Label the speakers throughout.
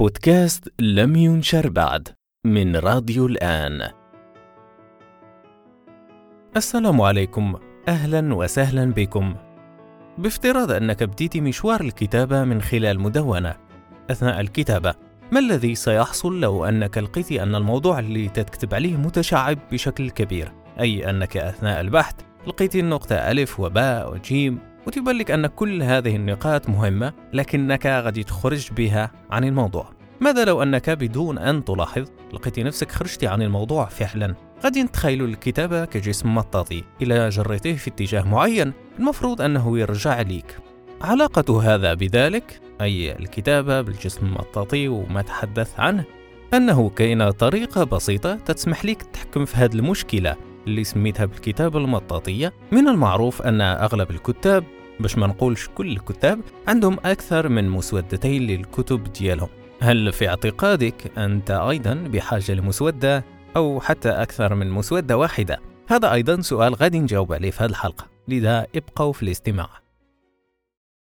Speaker 1: بودكاست لم ينشر بعد من راديو الآن. السلام عليكم، أهلا وسهلا بكم. بافتراض أنك بديت مشوار الكتابة من خلال مدونة أثناء الكتابة، ما الذي سيحصل لو أنك لقيت أن الموضوع اللي تكتب عليه متشعب بشكل كبير؟ أي أنك أثناء البحث لقيت النقطة ألف وباء وجيم وتبان لك أن كل هذه النقاط مهمة لكنك غادي تخرج بها عن الموضوع. ماذا لو أنك بدون أن تلاحظ لقيت نفسك خرجت عن الموضوع فعلا؟ غادي نتخيل الكتابة كجسم مطاطي إلى جريته في اتجاه معين. المفروض أنه يرجع ليك. علاقة هذا بذلك أي الكتابة بالجسم المطاطي وما تحدث عنه أنه كاينة طريقة بسيطة تسمح لك التحكم في هذه المشكلة. اللي سميتها بالكتابة المطاطية. من المعروف أن أغلب الكتاب باش ما نقولش كل الكتاب عندهم أكثر من مسودتين للكتب ديالهم. هل في اعتقادك أنت أيضا بحاجة لمسودة أو حتى أكثر من مسودة واحدة؟ هذا أيضا سؤال غادي نجاوب عليه في هذه الحلقة. لذا ابقوا في الاستماع.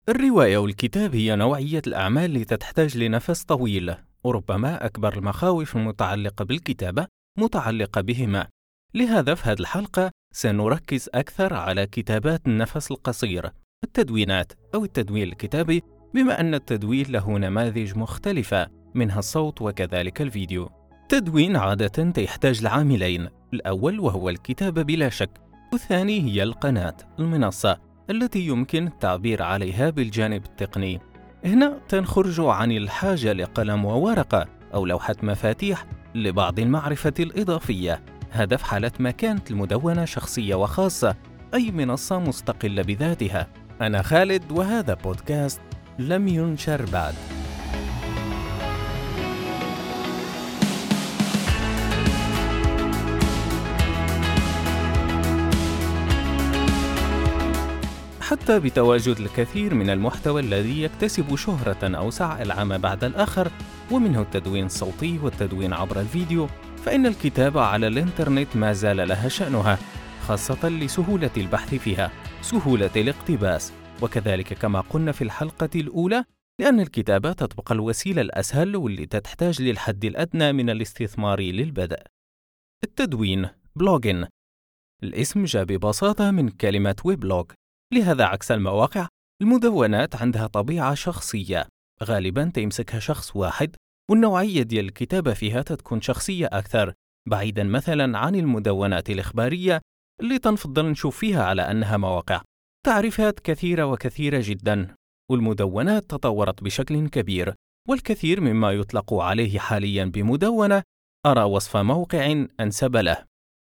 Speaker 1: الرواية والكتاب هي نوعية الأعمال اللي تحتاج لنفس طويل وربما أكبر المخاوف المتعلقة بالكتابة متعلقة بهما. لهذا في هذه الحلقة سنركز أكثر على كتابات النفس القصير التدوينات أو التدوين الكتابي بما أن التدوين له نماذج مختلفة منها الصوت وكذلك الفيديو. تدوين عادة يحتاج لعاملين الأول وهو الكتابة بلا شك والثاني هي القناة المنصة التي يمكن التعبير عليها بالجانب التقني. هنا تنخرج عن الحاجة لقلم وورقة أو لوحة مفاتيح لبعض المعرفة الإضافية. هذا في حالة ما كانت المدونة شخصية وخاصة أي منصة مستقلة بذاتها. أنا خالد وهذا بودكاست لم ينشر بعد. حتى بتواجد الكثير من المحتوى الذي يكتسب شهرة أوسع العام بعد الآخر ومنه التدوين الصوتي والتدوين عبر الفيديو. فإن الكتابة على الإنترنت ما زال لها شأنها خاصة لسهولة البحث فيها سهولة الاقتباس. وكذلك كما قلنا في الحلقة الأولى لأن الكتابة تبقى الوسيلة الأسهل واللي تحتاج للحد الأدنى من الاستثمار للبدء. التدوين blogging الاسم جاء ببساطة من كلمة weblog لهذا عكس المواقع المدونات عندها طبيعة شخصية. غالبا تمسكها شخص واحد والنوعية ديال الكتابة فيها تكون شخصية أكثر بعيدا مثلا عن المدونات الإخبارية اللي تنفضل نشوف فيها على أنها مواقع. تعريفات كثيرة وكثيرة جدا والمدونات تطورت بشكل كبير والكثير مما يطلق عليه حاليا بمدونة أرى وصف موقع أنسب له.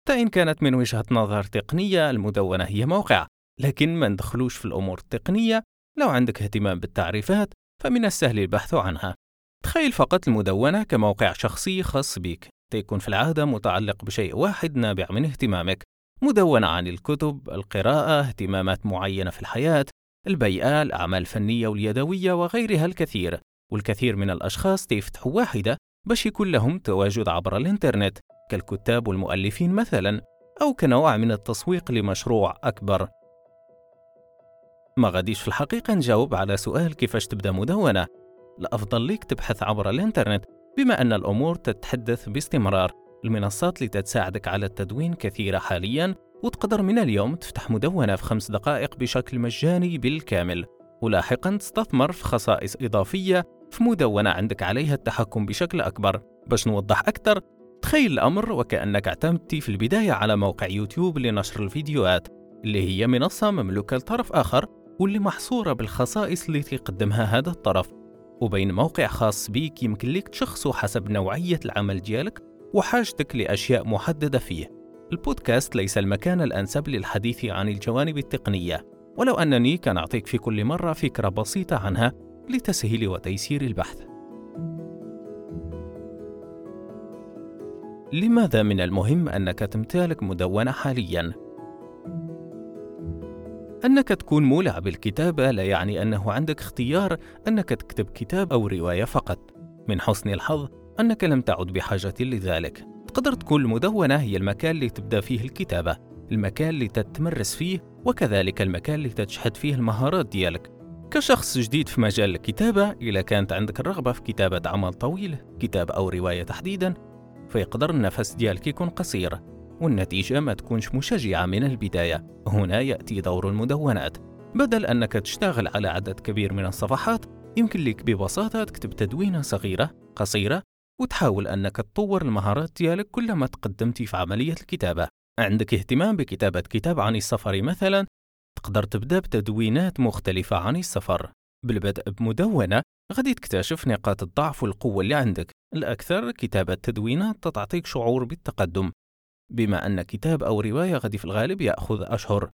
Speaker 1: فإن كانت من وجهة نظر تقنية المدونة هي موقع لكن ما ندخلوش في الأمور التقنية لو عندك اهتمام بالتعريفات فمن السهل البحث عنها. تخيل فقط المدونة كموقع شخصي خاص بك. تكون في العادة متعلق بشيء واحد نابع من اهتمامك. مدونة عن الكتب، القراءة، اهتمامات معينة في الحياة، البيئة، الأعمال الفنية واليدوية وغيرها الكثير. والكثير من الأشخاص تفتحوا واحدة باش يكون لهم تواجد عبر الإنترنت كالكتاب والمؤلفين مثلا أو كنوع من التسويق لمشروع أكبر. ما غاديش في الحقيقة نجاوب على سؤال كيفاش تبدأ مدونة. الأفضل ليك تبحث عبر الإنترنت بما أن الأمور تتحدث باستمرار. المنصات اللي تساعدك على التدوين كثيرة حاليا وتقدر من اليوم تفتح مدونة في خمس دقائق بشكل مجاني بالكامل. ولاحقا تستثمر في خصائص إضافية في مدونة عندك عليها التحكم بشكل أكبر. باش نوضح أكثر تخيل الأمر وكأنك اعتمدت في البداية على موقع يوتيوب لنشر الفيديوهات اللي هي منصة مملوكة لطرف آخر واللي محصورة بالخصائص اللي تقدمها هذا الطرف. وبين موقع خاص بيك يمكن لك تشخصه حسب نوعية العمل ديالك وحاجتك لأشياء محددة فيه البودكاست ليس المكان الأنسب للحديث عن الجوانب التقنية ولو أنني كان أعطيك في كل مرة فكرة بسيطة عنها لتسهيل وتيسير البحث لماذا من المهم أنك تمتلك مدونة حالياً؟ أنك تكون مولع بالكتابة لا يعني أنه عندك اختيار أنك تكتب كتاب أو رواية فقط. من حسن الحظ أنك لم تعد بحاجة لذلك. تقدر تكون المدونة هي المكان اللي تبدأ فيه الكتابة، المكان اللي تتمرس فيه وكذلك المكان اللي تشحد فيه المهارات ديالك. كشخص جديد في مجال الكتابة إذا كانت عندك الرغبة في كتابة عمل طويل كتاب أو رواية تحديدا فيقدر النفس ديالك يكون قصير والنتيجة ما تكونش مشجعة من البداية. هنا يأتي دور المدونات. بدل أنك تشتغل على عدد كبير من الصفحات يمكن لك ببساطة تكتب تدوينة صغيرة قصيرة وتحاول أنك تطور المهارات ديالك كلما تقدمتي في عملية الكتابة. عندك اهتمام بكتابة كتاب عن السفر مثلا؟ تقدر تبدأ بتدوينات مختلفة عن السفر. بالبدء بمدونة غادي تكتشف نقاط الضعف والقوة اللي عندك. الأكثر كتابة تدوينات تعطيك شعور بالتقدم. بما أن كتاب أو رواية غادي في الغالب يأخذ أشهر.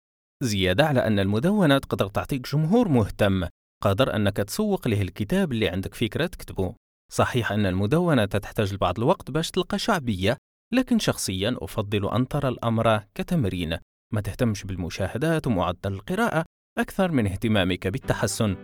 Speaker 1: زيادة على أن المدونة تقدر تعطيك جمهور مهتم. قادر أنك تسوق له الكتاب اللي عندك فكرة تكتبه. صحيح أن المدونة تحتاج لبعض الوقت باش تلقى شعبية لكن شخصيا أفضل أن ترى الأمر كتمرين. ما تهتمش بالمشاهدات ومعدل القراءة أكثر من اهتمامك بالتحسن.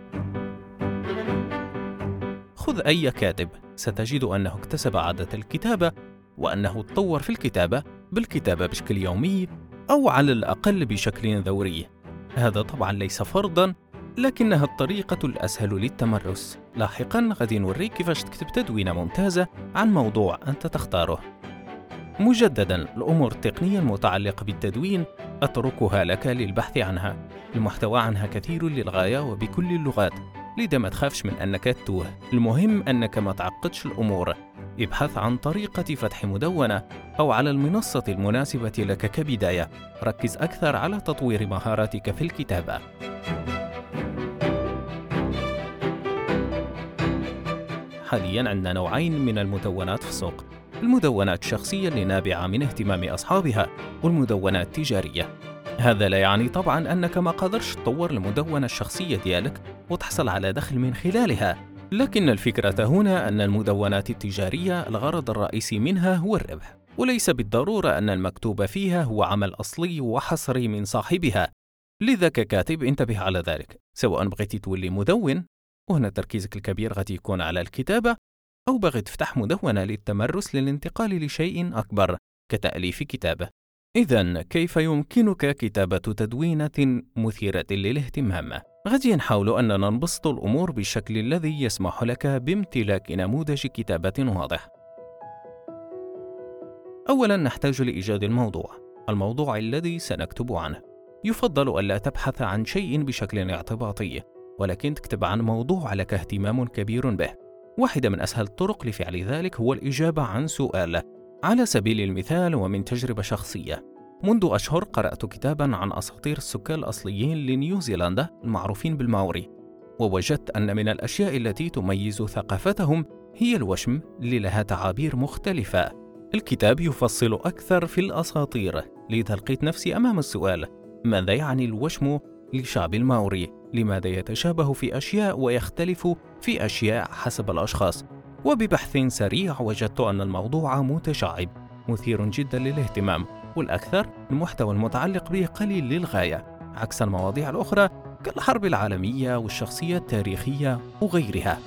Speaker 1: خذ أي كاتب. ستجد أنه اكتسب عادة الكتابة وأنه تطور في الكتابة بالكتابة بشكل يومي أو على الأقل بشكل دوري. هذا طبعا ليس فرضا لكنها الطريقة الأسهل للتمرس. لاحقا غادي نوريك كيفاش تكتب تدوينة ممتازة عن موضوع أنت تختاره. مجددا الأمور التقنية المتعلقة بالتدوين أتركها لك للبحث عنها. المحتوى عنها كثير للغاية وبكل اللغات لذا ما تخافش من أنك تتوه. المهم أنك ما تعقدش الأمور. ابحث عن طريقة فتح مدونة أو على المنصة المناسبة لك كبداية. ركز أكثر على تطوير مهاراتك في الكتابة. حاليا عندنا نوعين من المدونات في السوق. المدونات الشخصية اللي نابعة من اهتمام أصحابها والمدونات التجارية. هذا لا يعني طبعا أنك ما قدرش تطور المدونة الشخصية ديالك وتحصل على دخل من خلالها. لكن الفكرة هنا أن المدونات التجارية الغرض الرئيسي منها هو الربح وليس بالضرورة أن المكتوب فيها هو عمل أصلي وحصري من صاحبها. لذا ككاتب انتبه على ذلك. سواء بغيت تولي مدون وهنا تركيزك الكبير غادي يكون على الكتابة أو بغيت تفتح مدونة للتمرس للانتقال لشيء أكبر كتأليف كتابة. إذا كيف يمكنك كتابة تدوينة مثيرة للاهتمام؟ غادي نحاول أننا نبسط الأمور بالشكل الذي يسمح لك بامتلاك نموذج كتابة واضح. أولا نحتاج لإيجاد الموضوع، الموضوع الذي سنكتب عنه. يفضل ألا تبحث عن شيء بشكل اعتباطي، ولكن تكتب عن موضوع لك اهتمام كبير به. واحدة من أسهل الطرق لفعل ذلك هو الإجابة عن سؤال، على سبيل المثال ومن تجربة شخصية. منذ أشهر قرأت كتابا عن أساطير السكان الأصليين لنيوزيلندا المعروفين بالماوري ووجدت أن من الأشياء التي تميز ثقافتهم هي الوشم اللي لها تعابير مختلفة الكتاب يفصل أكثر في الأساطير لذا لقيت نفسي أمام السؤال ماذا يعني الوشم لشعب الماوري؟ لماذا يتشابه في أشياء ويختلف في أشياء حسب الأشخاص؟ وببحث سريع وجدت أن الموضوع متشعب مثير جدا للاهتمام والأكثر المحتوى المتعلق به قليل للغاية عكس المواضيع الأخرى كالحرب العالمية والشخصية التاريخية وغيرها.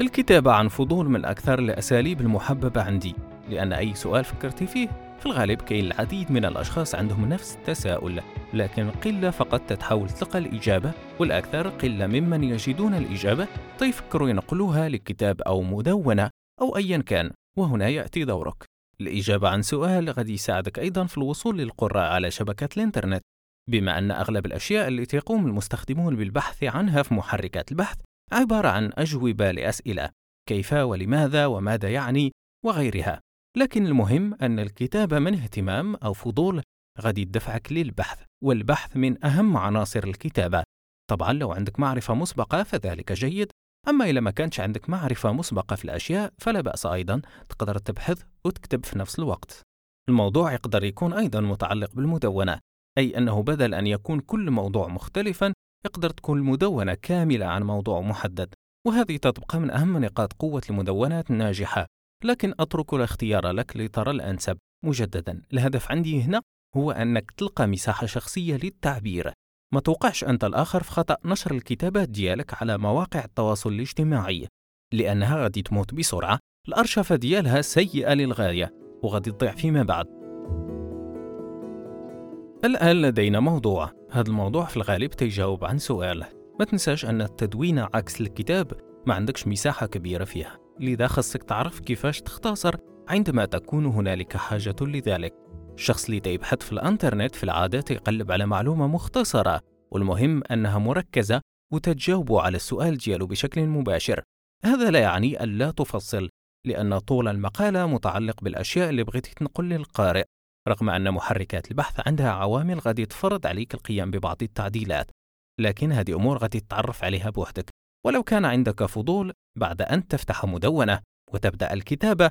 Speaker 1: الكتابة عن فضول من أكثر الأساليب المحببة عندي لأن أي سؤال فكرت فيه في الغالب كاين العديد من الأشخاص عندهم نفس التساؤل لكن قلة فقط تتحاول تلقى الإجابة والأكثر قلة ممن يجدون الإجابة تيفكروا ينقلوها لكتاب أو مدونة أو أيا كان وهنا يأتي دورك. الإجابة عن سؤال قد يساعدك أيضا في الوصول للقراء على شبكات الإنترنت. بما أن أغلب الأشياء التي يقوم المستخدمون بالبحث عنها في محركات البحث عبارة عن أجوبة لأسئلة كيف ولماذا وماذا يعني وغيرها. لكن المهم أن الكتابة من اهتمام أو فضول غادي يدفعك للبحث والبحث من أهم عناصر الكتابة. طبعا لو عندك معرفة مسبقة فذلك جيد. أما إذا ما كانش عندك معرفة مسبقة في الأشياء فلا بأس أيضا تقدر تبحث وتكتب في نفس الوقت. الموضوع يقدر يكون أيضا متعلق بالمدونة أي أنه بدل أن يكون كل موضوع مختلفا يقدر تكون المدونة كاملة عن موضوع محدد وهذه تبقى من أهم نقاط قوة المدونات الناجحة. لكن أترك الاختيار لك لترى الأنسب. مجددا الهدف عندي هنا هو أنك تلقى مساحة شخصية للتعبير. ما توقعش أنت الآخر في خطأ نشر الكتابات ديالك على مواقع التواصل الاجتماعي لأنها غادي تموت بسرعة الأرشفة ديالها سيئة للغاية وغادي تضيع فيما بعد. الآن لدينا موضوع هذا الموضوع في الغالب تيجاوب عن سؤال. ما تنساش أن التدوين عكس الكتاب ما عندكش مساحة كبيرة فيها لذا خصك تعرف كيفاش تختصر عندما تكون هنالك حاجة لذلك. الشخص اللي يبحث في الانترنت في العادة يقلب على معلومة مختصرة والمهم أنها مركزة وتجاوب على السؤال ديالو بشكل مباشر. هذا لا يعني أن لا تفصل لأن طول المقالة متعلق بالأشياء اللي بغيتي تنقل للقارئ رغم أن محركات البحث عندها عوامل غادي تفرض عليك القيام ببعض التعديلات. لكن هذه أمور غادي تتعرف عليها بوحدك. ولو كان عندك فضول بعد أن تفتح مدونة وتبدأ الكتابة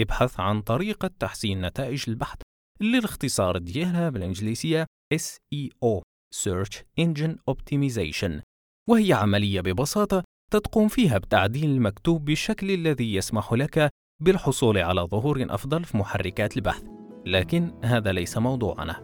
Speaker 1: ابحث عن طريقة تحسين نتائج البحث. اللي الاختصار ديالها بالإنجليزية SEO Search Engine Optimization وهي عملية ببساطة تقوم فيها بتعديل المكتوب بالشكل الذي يسمح لك بالحصول على ظهور أفضل في محركات البحث. لكن هذا ليس موضوعنا.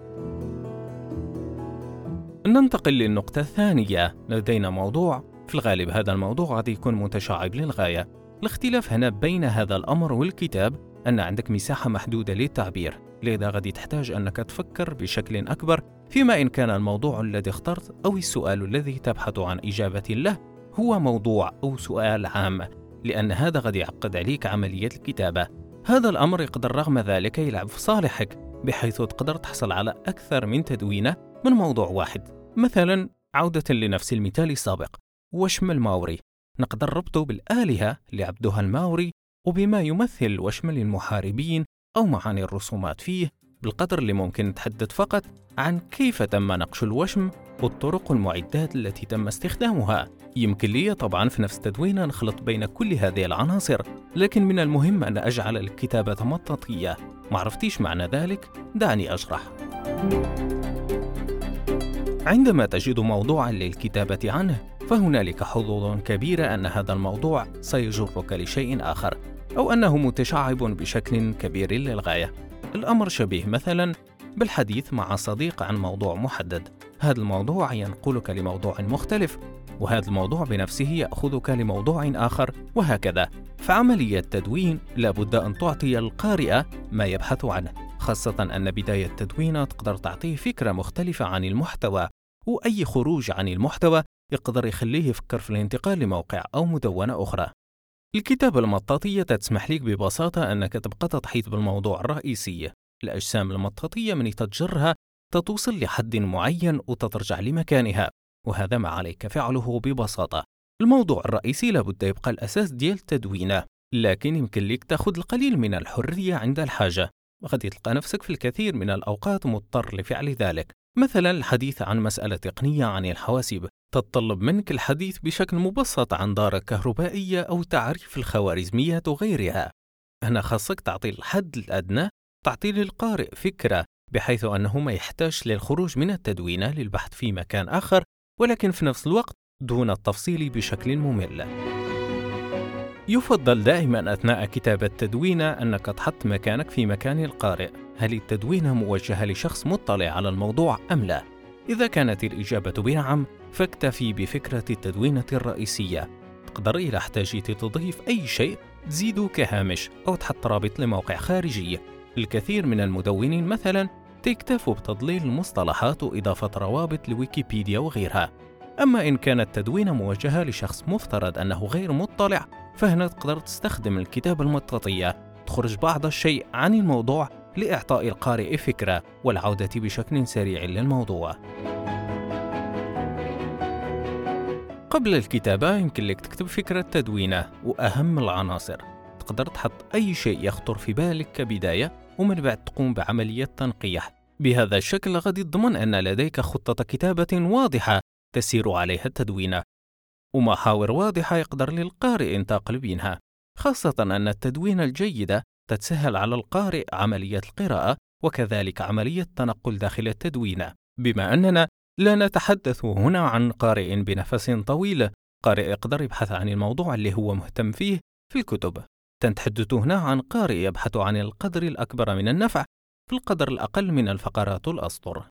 Speaker 1: ننتقل للنقطة الثانية. لدينا موضوع. في الغالب هذا الموضوع قد يكون متشعب للغاية. الاختلاف هنا بين هذا الأمر والكتاب أن عندك مساحة محدودة للتعبير. لذا غادي تحتاج أنك تفكر بشكل أكبر فيما إن كان الموضوع الذي اخترت أو السؤال الذي تبحث عن إجابة له هو موضوع أو سؤال عام لأن هذا قد يعقد عليك عملية الكتابة. هذا الأمر يقدر رغم ذلك يلعب في صالحك بحيث تقدر تحصل على أكثر من تدوينة من موضوع واحد. مثلا عودة لنفس المثال السابق وشم الماوري. نقدر ربطه بالآلهة اللي عبدها الماوري وبما يمثل وشم للمحاربين أو معاني الرسومات فيه بالقدر اللي ممكن نتحدث فقط عن كيف تم نقش الوشم والطرق والمعدات التي تم استخدامها. يمكن لي طبعا في نفس التدوين نخلط بين كل هذه العناصر لكن من المهم أن أجعل الكتابة مطاطية معرفتيش معنى ذلك؟ دعني أشرح. عندما تجد موضوعا للكتابة عنه فهنالك حظوظ كبيرة أن هذا الموضوع سيجرك لشيء آخر. أو أنه متشعب بشكل كبير للغاية. الأمر شبيه مثلا بالحديث مع صديق عن موضوع محدد. هذا الموضوع ينقلك لموضوع مختلف وهذا الموضوع بنفسه يأخذك لموضوع آخر وهكذا. فعملية تدوين لابد أن تعطي القارئ ما يبحث عنه خاصة أن بداية التدوين تقدر تعطيه فكرة مختلفة عن المحتوى وأي خروج عن المحتوى يقدر يخليه يفكر في الانتقال لموقع أو مدونة أخرى. الكتابة المطاطية تسمح لك ببساطة أنك تبقى تحيط بالموضوع الرئيسي. الأجسام المطاطية من تتجرها تتوصل لحد معين وتترجع لمكانها وهذا ما عليك فعله ببساطة. الموضوع الرئيسي لابد يبقى الأساس ديال تدوينه لكن يمكن لك تأخذ القليل من الحرية عند الحاجة. وقد تلقى نفسك في الكثير من الأوقات مضطر لفعل ذلك. مثلا الحديث عن مسألة تقنية عن الحواسيب تتطلب منك الحديث بشكل مبسط عن دارة كهربائية أو تعريف الخوارزميات وغيرها. هنا خاصك تعطي الحد الأدنى تعطي للقارئ فكرة بحيث أنه ما يحتاج للخروج من التدوينة للبحث في مكان آخر ولكن في نفس الوقت دون التفصيل بشكل ممل. يفضل دائما أثناء كتابة تدوينة أنك تحط مكانك في مكان القارئ. هل التدوينة موجهة لشخص مطلع على الموضوع أم لا؟ إذا كانت الإجابة بنعم فاكتفي بفكرة التدوينة الرئيسية. تقدر إذا احتاجيت تضيف أي شيء تزيد كهامش أو تحط رابط لموقع خارجي. الكثير من المدونين مثلا تكتفوا بتضليل المصطلحات وإضافة روابط لويكيبيديا وغيرها. أما إن كانت تدوينة موجهة لشخص مفترض أنه غير مطلع فهنا تقدر تستخدم الكتابة المطاطية. تخرج بعض الشيء عن الموضوع لإعطاء القارئ فكرة والعودة بشكل سريع للموضوع. قبل الكتابة يمكن لك تكتب فكرة تدوينة وأهم العناصر. تقدر تحط أي شيء يخطر في بالك كبداية ومن بعد تقوم بعملية تنقيح. بهذا الشكل غادي تضمن أن لديك خطة كتابة واضحة تسير عليها التدوينة. ومحاور واضحة يقدر للقارئ انتقل بينها خاصة أن التدوين الجيدة تتسهل على القارئ عملية القراءة وكذلك عملية التنقل داخل التدوين. بما أننا لا نتحدث هنا عن قارئ بنفس طويل قارئ يقدر يبحث عن الموضوع اللي هو مهتم فيه في الكتب. تنتحدث هنا عن قارئ يبحث عن القدر الأكبر من النفع في القدر الأقل من الفقرات الأسطر.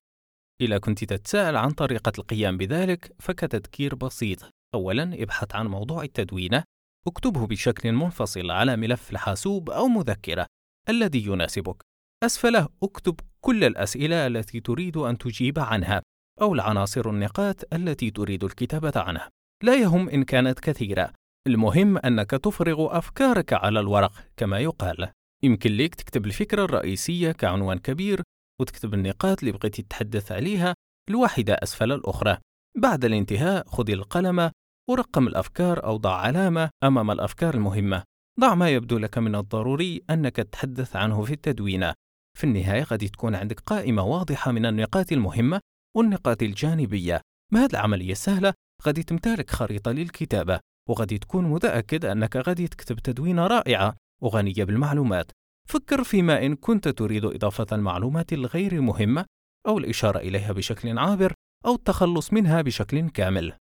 Speaker 1: إذا كنت تتساءل عن طريقة القيام بذلك فكتذكير بسيط. أولا ابحث عن موضوع التدوينة اكتبه بشكل منفصل على ملف الحاسوب أو مذكرة الذي يناسبك. أسفله اكتب كل الأسئلة التي تريد أن تجيب عنها أو العناصر النقاط التي تريد الكتابة عنها. لا يهم إن كانت كثيرة. المهم أنك تفرغ أفكارك على الورق كما يقال. يمكن ليك تكتب الفكرة الرئيسية كعنوان كبير وتكتب النقاط اللي بغيتي تتحدث عليها الواحدة أسفل الأخرى. بعد الانتهاء خذ القلم ورقم الأفكار أو ضع علامة أمام الأفكار المهمة. ضع ما يبدو لك من الضروري أنك تتحدث عنه في التدوينة. في النهاية قد تكون عندك قائمة واضحة من النقاط المهمة والنقاط الجانبية. بهذه العملية السهلة غادي تمتلك خريطة للكتابة وغادي تكون متأكد أنك غادي تكتب تدوينة رائعة وغنية بالمعلومات. فكر فيما إن كنت تريد إضافة المعلومات الغير مهمة أو الإشارة إليها بشكل عابر أو التخلص منها بشكل كامل.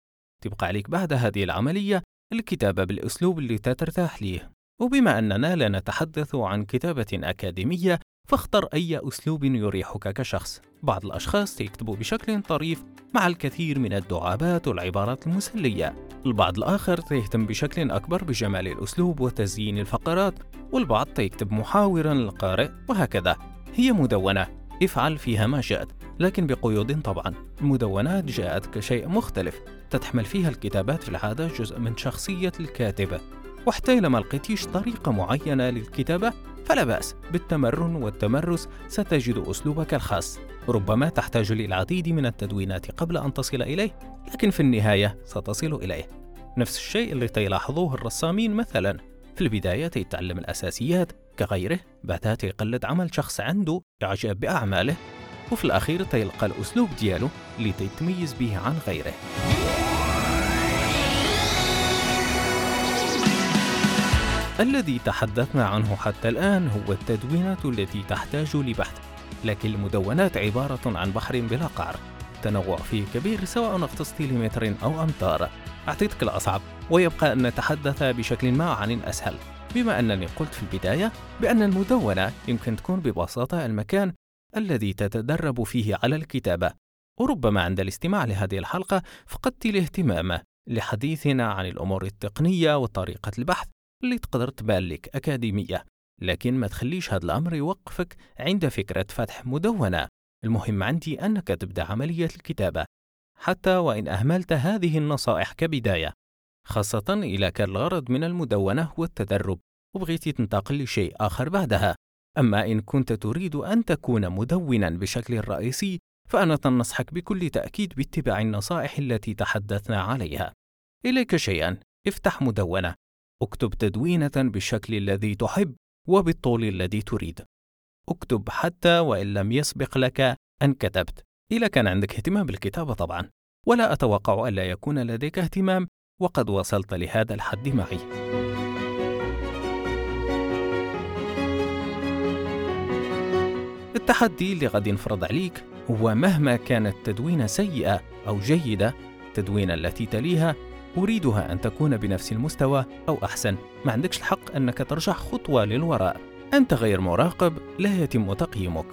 Speaker 1: تبقى عليك بعد هذه العملية الكتابة بالأسلوب اللي ترتاح ليه. وبما أننا لا نتحدث عن كتابة أكاديمية فاختر أي أسلوب يريحك كشخص. بعض الأشخاص يكتبوا بشكل طريف مع الكثير من الدعابات والعبارات المسلية. البعض الآخر يهتم بشكل أكبر بجمال الأسلوب وتزيين الفقرات والبعض يكتب محاورا للقارئ وهكذا. هي مدونة. افعل فيها ما شئت. لكن بقيود طبعا. المدونات جاءت كشيء مختلف. تتحمل فيها الكتابات في العادة جزء من شخصية الكاتب وحتى إذا ما لقيتيش طريقة معينة للكتابة فلا بأس. بالتمرن والتمرس ستجد أسلوبك الخاص. ربما تحتاج للعديد من التدوينات قبل أن تصل إليه لكن في النهاية ستصل إليه. نفس الشيء اللي تلاحظوه الرسامين مثلا. في البداية يتعلم الأساسيات كغيره بعدها تيقلد عمل شخص عنده إعجاب بأعماله. وفي الأخير تيلقى الأسلوب ديالو اللي تيتميز به عن غيره. الذي تحدثنا عنه حتى الآن هو التدوينة التي تحتاج لبحث لكن المدونات عبارة عن بحر بلا قعر التنوع فيه كبير سواء اختص لمتر أو أمتار. أعطيتك الأصعب ويبقى أن نتحدث بشكل ما عن الأسهل. بما أنني قلت في البداية بأن المدونة يمكن تكون ببساطة المكان الذي تتدرب فيه على الكتابة. وربما عند الاستماع لهذه الحلقة فقدت الاهتمام لحديثنا عن الأمور التقنية وطريقة البحث اللي تقدر تبان لك أكاديمية. لكن ما تخليش هذا الأمر يوقفك عند فكرة فتح مدونة. المهم عندي أنك تبدأ عملية الكتابة. حتى وإن أهملت هذه النصائح كبداية. خاصة إذا كان الغرض من المدونة هو التدرب وبغيتي تنتقل لشيء آخر بعدها. أما إن كنت تريد أن تكون مدونا بشكل رئيسي فأنا تنصحك بكل تأكيد باتباع النصائح التي تحدثنا عليها. إليك شيئا افتح مدونة. اكتب تدوينة بالشكل الذي تحب وبالطول الذي تريد. اكتب حتى وإن لم يسبق لك أن كتبت. إذا كان عندك اهتمام بالكتابة طبعا. ولا أتوقع ألا يكون لديك اهتمام وقد وصلت لهذا الحد معي. التحدي اللي غادي نفرض عليك هو مهما كانت تدوينة سيئة أو جيدة التدوينة التي تليها أريدها أن تكون بنفس المستوى أو أحسن. ما عندكش الحق أنك ترجع خطوة للوراء. أنت غير مراقب لا يتم تقييمك.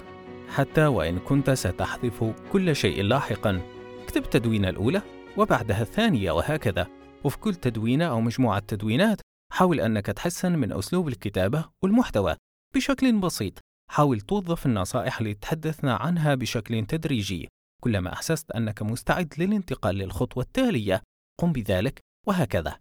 Speaker 1: حتى وإن كنت ستحذف كل شيء لاحقا. اكتب التدوينة الأولى وبعدها الثانية وهكذا. وفي كل تدوينة أو مجموعة تدوينات حاول أنك تحسن من أسلوب الكتابة والمحتوى بشكل بسيط. حاول توظف النصائح اللي تحدثنا عنها بشكل تدريجي. كلما أحسست أنك مستعد للانتقال للخطوة التالية قم بذلك وهكذا.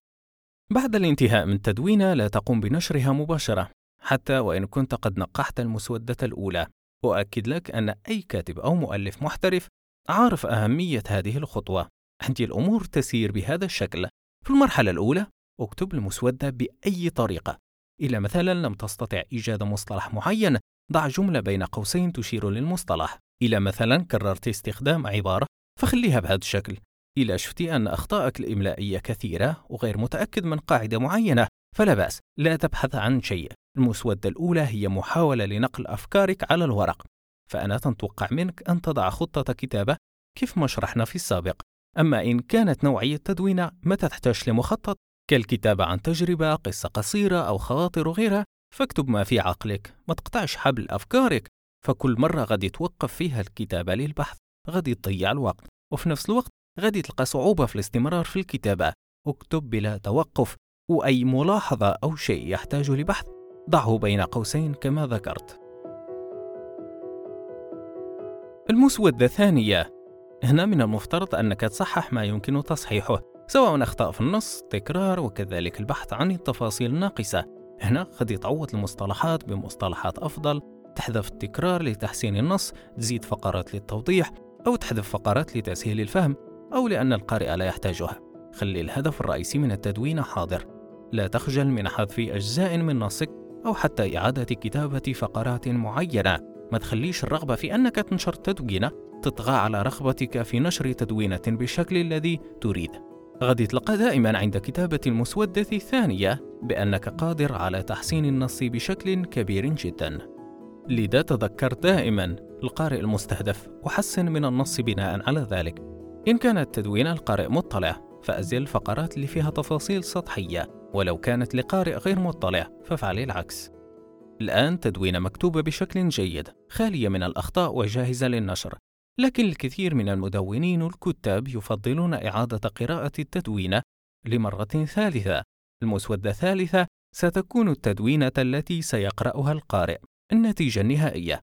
Speaker 1: بعد الانتهاء من التدوينة لا تقوم بنشرها مباشرة حتى وإن كنت قد نقحت المسودة الأولى. أؤكد لك أن أي كاتب أو مؤلف محترف عارف أهمية هذه الخطوة. عندي الأمور تسير بهذا الشكل. في المرحلة الأولى اكتب المسودة بأي طريقة. إذا مثلا لم تستطع إيجاد مصطلح معين ضع جملة بين قوسين تشير للمصطلح. إذا مثلا كررت استخدام عبارة فخليها بهذا الشكل. إذا شفتي أن أخطائك الإملائية كثيرة وغير متأكد من قاعدة معينة فلا بأس لا تبحث عن شيء. المسودة الأولى هي محاولة لنقل أفكارك على الورق. فأنا تتوقع منك أن تضع خطة كتابة كيف ما شرحنا في السابق. أما إن كانت نوعية تدوينة ما تحتاج لمخطط؟ كالكتابة عن تجربة قصة قصيرة أو خواطر وغيرها. فاكتب ما في عقلك ما تقطعش حبل أفكارك فكل مرة غادي توقف فيها الكتابة للبحث غادي تضيع الوقت وفي نفس الوقت غادي تلقى صعوبة في الاستمرار في الكتابة. اكتب بلا توقف وأي ملاحظة أو شيء يحتاج لبحث ضعه بين قوسين كما ذكرت. المسودة الثانية. هنا من المفترض أنك تصحح ما يمكن تصحيحه سواء أخطاء في النص تكرار وكذلك البحث عن التفاصيل الناقصة. هنا قد يتعوض المصطلحات بمصطلحات أفضل. تحذف التكرار لتحسين النص تزيد فقرات للتوضيح أو تحذف فقرات لتسهيل الفهم أو لأن القارئ لا يحتاجها. خلي الهدف الرئيسي من التدوين حاضر. لا تخجل من حذف أجزاء من نصك أو حتى إعادة كتابة فقرات معينة. ما تخليش الرغبة في أنك تنشر تدوينة تطغى على رغبتك في نشر تدوينة بالشكل الذي تريد. غادي تلقى دائما عند كتابة المسودة الثانية. بأنك قادر على تحسين النص بشكل كبير جدا. لذا تذكر دائما القارئ المستهدف وحسن من النص بناء على ذلك. إن كان التدوين القارئ مطلع فأزل الفقرات اللي فيها تفاصيل سطحية ولو كانت لقارئ غير مطلع فافعل العكس. الآن تدوينة مكتوبة بشكل جيد خالية من الأخطاء وجاهزة للنشر. لكن الكثير من المدونين والكتاب يفضلون إعادة قراءة التدوينة لمرة ثالثة. المسودة الثالثة ستكون التدوينة التي سيقرأها القارئ. النتيجة النهائية.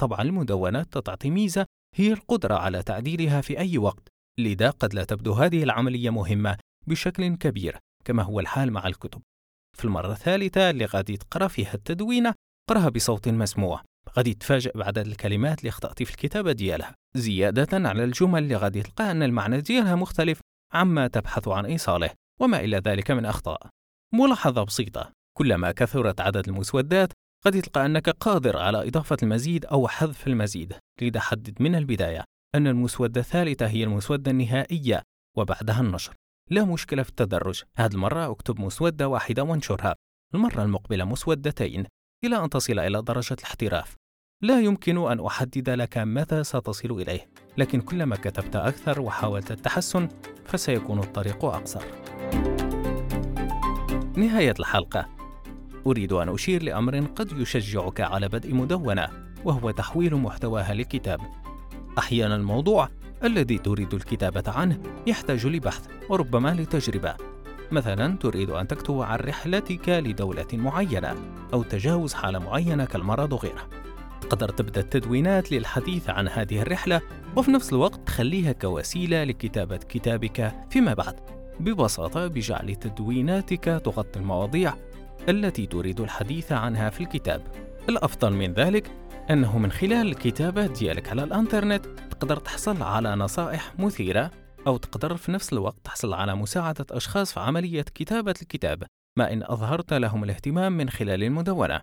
Speaker 1: طبعا المدونات تعطي ميزة هي القدرة على تعديلها في أي وقت. لذا قد لا تبدو هذه العملية مهمة بشكل كبير كما هو الحال مع الكتب. في المرة الثالثة اللي غادي تقرأ فيها التدوينة قرأها بصوت مسموع. غادي تفاجئ بعدد الكلمات اللي اخطأتي في الكتابة ديالها. زيادة على الجمل اللي غادي تلقى أن المعنى ديالها مختلف عما تبحث عن إيصاله. وما إلى ذلك من أخطاء. ملاحظة بسيطة. كلما كثرت عدد المسودات قد تلقى أنك قادر على إضافة المزيد أو حذف المزيد. لذا حدد من البداية أن المسودة الثالثة هي المسودة النهائية وبعدها النشر. لا مشكلة في التدرج. هذه المرة أكتب مسودة واحدة وانشرها. المرة المقبلة مسودتين إلى أن تصل إلى درجة الاحتراف. لا يمكن أن أحدد لك متى ستصل إليه لكن كلما كتبت أكثر وحاولت التحسن فسيكون الطريق أقصر. نهاية الحلقة. أريد أن أشير لأمر قد يشجعك على بدء مدونة وهو تحويل محتواها لكتاب. أحيانا الموضوع الذي تريد الكتابة عنه يحتاج لبحث وربما لتجربة. مثلا تريد أن تكتب عن رحلتك لدولة معينة أو تجاوز حالة معينة كالمرض وغيره. تقدر تبدأ التدوينات للحديث عن هذه الرحلة وفي نفس الوقت تخليها كوسيلة لكتابة كتابك فيما بعد. ببساطة بجعل تدويناتك تغطي المواضيع التي تريد الحديث عنها في الكتاب. الأفضل من ذلك أنه من خلال الكتابة ديالك على الأنترنت تقدر تحصل على نصائح مثيرة أو تقدر في نفس الوقت تحصل على مساعدة أشخاص في عملية كتابة الكتاب ما إن أظهرت لهم الاهتمام من خلال المدونة.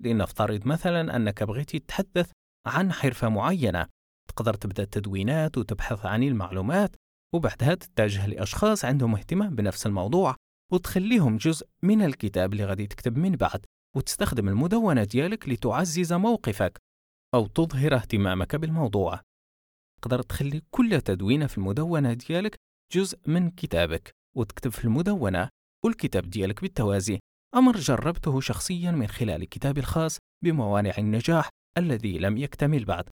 Speaker 1: لنفترض مثلا أنك بغيت تتحدث عن حرفة معينة تقدر تبدأ التدوينات وتبحث عن المعلومات وبعدها تتجه لأشخاص عندهم اهتمام بنفس الموضوع وتخليهم جزء من الكتاب اللي غادي تكتب من بعد وتستخدم المدونة ديالك لتعزز موقفك أو تظهر اهتمامك بالموضوع. تقدر تخلي كل تدوينة في المدونة ديالك جزء من كتابك وتكتب في المدونة والكتاب ديالك بالتوازي. أمر جربته شخصيا من خلال كتابي الخاص بموانع النجاح الذي لم يكتمل بعد.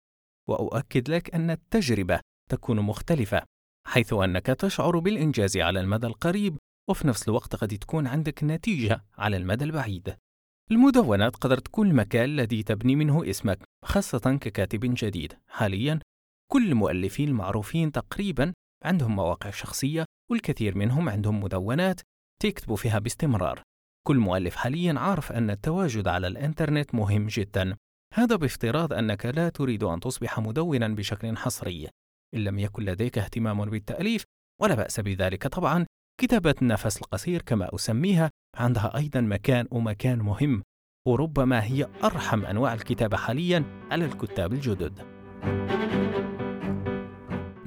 Speaker 1: وأؤكد لك أن التجربة تكون مختلفة. حيث أنك تشعر بالإنجاز على المدى القريب وفي نفس الوقت قد تكون عندك نتيجة على المدى البعيد. المدونة تقدر تكون المكان الذي تبني منه اسمك خاصة ككاتب جديد. حاليا كل المؤلفين المعروفين تقريبا عندهم مواقع شخصية والكثير منهم عندهم مدونات تكتبوا فيها باستمرار. كل مؤلف حاليا عارف أن التواجد على الإنترنت مهم جدا. هذا بافتراض أنك لا تريد أن تصبح مدونا بشكل حصري. إن لم يكن لديك اهتمام بالتأليف ولا بأس بذلك. طبعا كتابة النفس القصير كما أسميها عندها أيضا مكان ومكان مهم وربما هي أرحم أنواع الكتابة حاليا على الكتاب الجدد.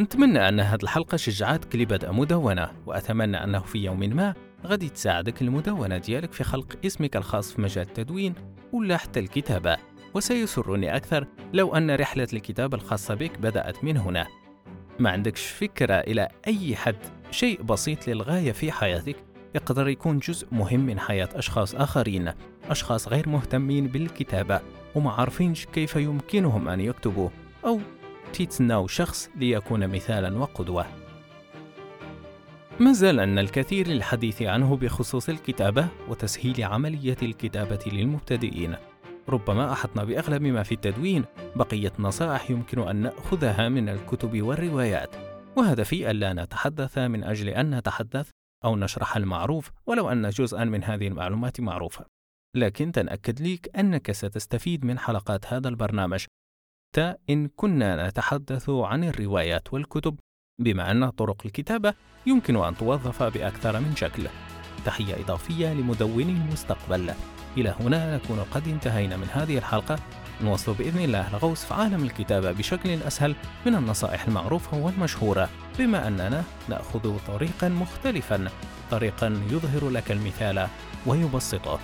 Speaker 1: نتمنى أن هذه الحلقة شجعتك لبدء مدونة وأتمنى أنه في يوم ما غادي تساعدك المدونة ديالك في خلق اسمك الخاص في مجال التدوين ولا حتى الكتابة. وسيسرني أكثر لو أن رحلة الكتابة الخاصة بك بدأت من هنا. ما عندكش فكرة إلى أي حد شيء بسيط للغاية في حياتك يقدر يكون جزء مهم من حياة أشخاص آخرين أشخاص غير مهتمين بالكتابة وما عارفينش كيف يمكنهم أن يكتبوا أو تيتسناو شخص ليكون مثالا وقدوة. ما زال أن الكثير للحديث عنه بخصوص الكتابة وتسهيل عملية الكتابة للمبتدئين. ربما أحطنا بأغلب ما في التدوين. بقية نصائح يمكن أن نأخذها من الكتب والروايات. وهدفي ألا نتحدث من أجل أن نتحدث أو نشرح المعروف ولو أن جزءا من هذه المعلومات معروفة. لكن تنأكد ليك أنك ستستفيد من حلقات هذا البرنامج. حتى إن كنا نتحدث عن الروايات والكتب. بما أن طرق الكتابة يمكن أن توظف بأكثر من شكل. تحية إضافية لمدوني المستقبل. إلى هنا نكون قد انتهينا من هذه الحلقة. نوصل بإذن الله الغوص في عالم الكتابة بشكل أسهل من النصائح المعروفة والمشهورة بما أننا نأخذ طريقا مختلفا طريقا يظهر لك المثال ويبسطه.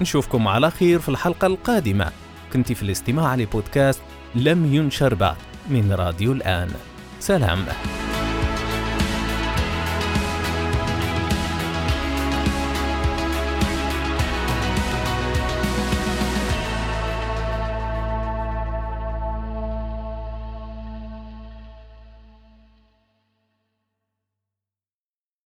Speaker 1: نشوفكم على خير في الحلقة القادمة. كنت في الاستماع لبودكاست لم ينشر بعد من راديو الآن. سلام.